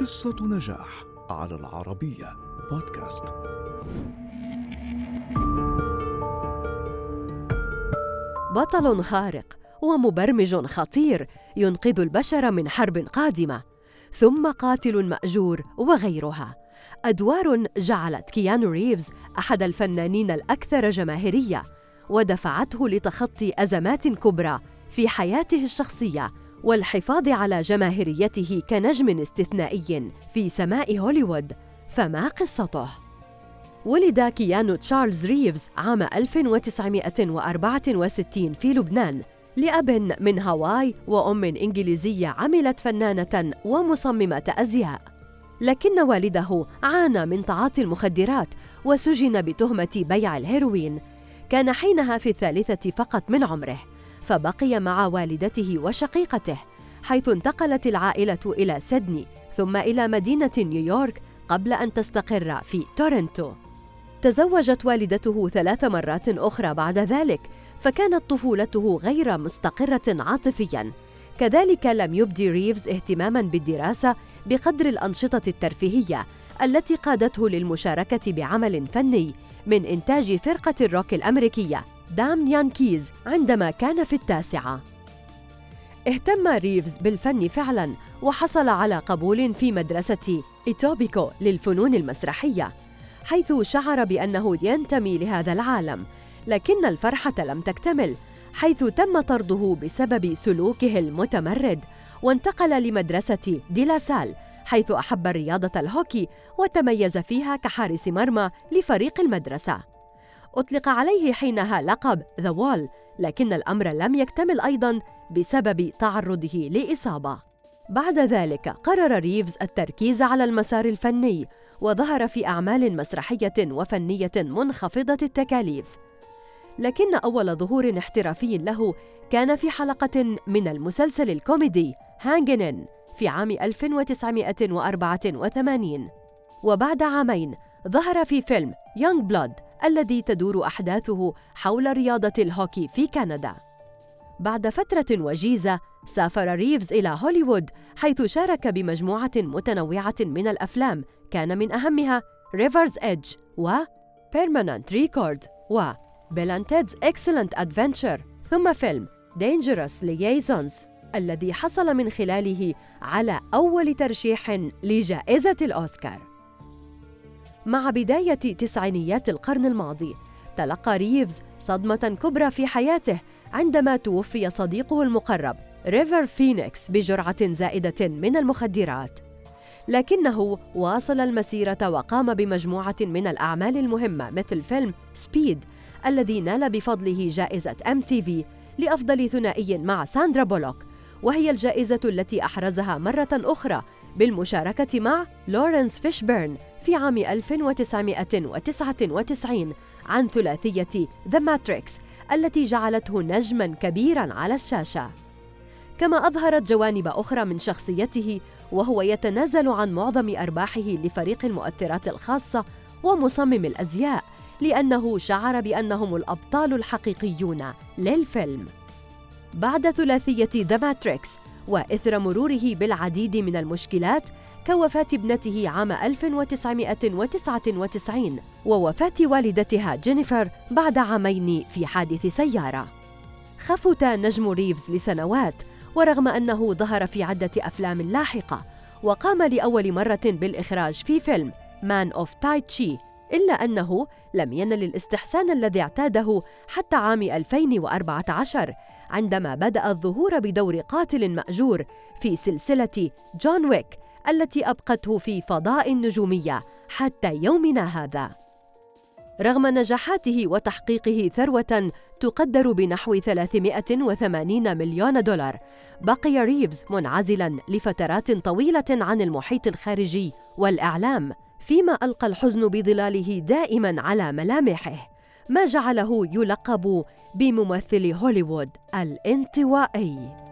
قصة نجاح على العربية بودكاست. بطل خارق ومبرمج خطير ينقذ البشر من حرب قادمة، ثم قاتل مأجور وغيرها. أدوار جعلت كيانو ريفز أحد الفنانين الأكثر جماهيرية، ودفعته لتخطي أزمات كبرى في حياته الشخصية والحفاظ على جماهيريته كنجم استثنائي في سماء هوليوود. فما قصته؟ ولد كيانو تشارلز ريفز عام 1964 في لبنان لأب من هاواي وأم إنجليزية عملت فنانة ومصممة أزياء. لكن والده عانى من تعاطي المخدرات وسجن بتهمة بيع الهيروين. كان حينها في الثالثة فقط من عمره. فبقي مع والدته وشقيقته حيث انتقلت العائلة إلى سيدني ثم إلى مدينة نيويورك قبل أن تستقر في تورنتو. تزوجت والدته ثلاث مرات أخرى بعد ذلك، فكانت طفولته غير مستقرة عاطفياً. كذلك لم يبدي ريفز اهتماماً بالدراسة بقدر الأنشطة الترفيهية التي قادته للمشاركة بعمل فني من إنتاج فرقة الروك الأمريكية Damn Yankees عندما كان في التاسعة. اهتم ريفز بالفن فعلا وحصل على قبول في مدرسة إيتوبيكو للفنون المسرحية حيث شعر بأنه ينتمي لهذا العالم لكن الفرحة لم تكتمل حيث تم طرده بسبب سلوكه المتمرد وانتقل لمدرسة ديلاسال حيث أحب رياضة الهوكي وتميز فيها كحارس مرمى لفريق المدرسة. أطلق عليه حينها لقب The Wall لكن الأمر لم يكتمل أيضاً بسبب تعرضه لإصابة. بعد ذلك قرر ريفز التركيز على المسار الفني وظهر في أعمال مسرحية وفنية منخفضة التكاليف. لكن أول ظهور احترافي له كان في حلقة من المسلسل الكوميدي Hangin' In في عام 1984 وبعد عامين ظهر في فيلم Youngblood الذي تدور أحداثه حول رياضة الهوكي في كندا. بعد فترة وجيزة سافر ريفز إلى هوليوود حيث شارك بمجموعة متنوعة من الأفلام كان من أهمها River's Edge و Permanent Record و Ted's Excellent Adventure ثم فيلم Dangerous Liaisons الذي حصل من خلاله على أول ترشيح لجائزة الأوسكار مع بداية تسعينيات القرن الماضي. تلقى ريفز صدمة كبرى في حياته عندما توفي صديقه المقرب ريفر فينيكس بجرعة زائدة من المخدرات. لكنه واصل المسيرة وقام بمجموعة من الأعمال المهمة مثل فيلم Speed الذي نال بفضله جائزة MTV لأفضل ثنائي مع ساندرا بولوك وهي الجائزة التي أحرزها مرة أخرى بالمشاركة مع لورنس فيشبيرن في عام 1999 عن ثلاثية The Matrix التي جعلته نجماً كبيراً على الشاشة. كما أظهرت جوانب أخرى من شخصيته وهو يتنازل عن معظم أرباحه لفريق المؤثرات الخاصة ومصمم الأزياء لأنه شعر بأنهم الأبطال الحقيقيون للفيلم. بعد ثلاثية The Matrix وإثر مروره بالعديد من المشكلات كوفاة ابنته عام 1999 ووفاة والدتها جينيفر بعد عامين في حادث سيارة. خفت نجم ريفز لسنوات ورغم أنه ظهر في عدة أفلام لاحقة وقام لأول مرة بالإخراج في فيلم Man of Tai Chi إلا أنه لم ينل الاستحسان الذي اعتاده حتى عام 2014 عندما بدأ الظهور بدور قاتل مأجور في سلسلة جون ويك التي أبقته في فضاء النجومية حتى يومنا هذا. رغم نجاحاته وتحقيقه ثروة تقدر بنحو 380 مليون دولار، بقي ريفز منعزلاً لفترات طويلة عن المحيط الخارجي والإعلام، فيما ألقى الحزن بظلاله دائماً على ملامحه، ما جعله يلقب بممثل هوليوود الانطوائي.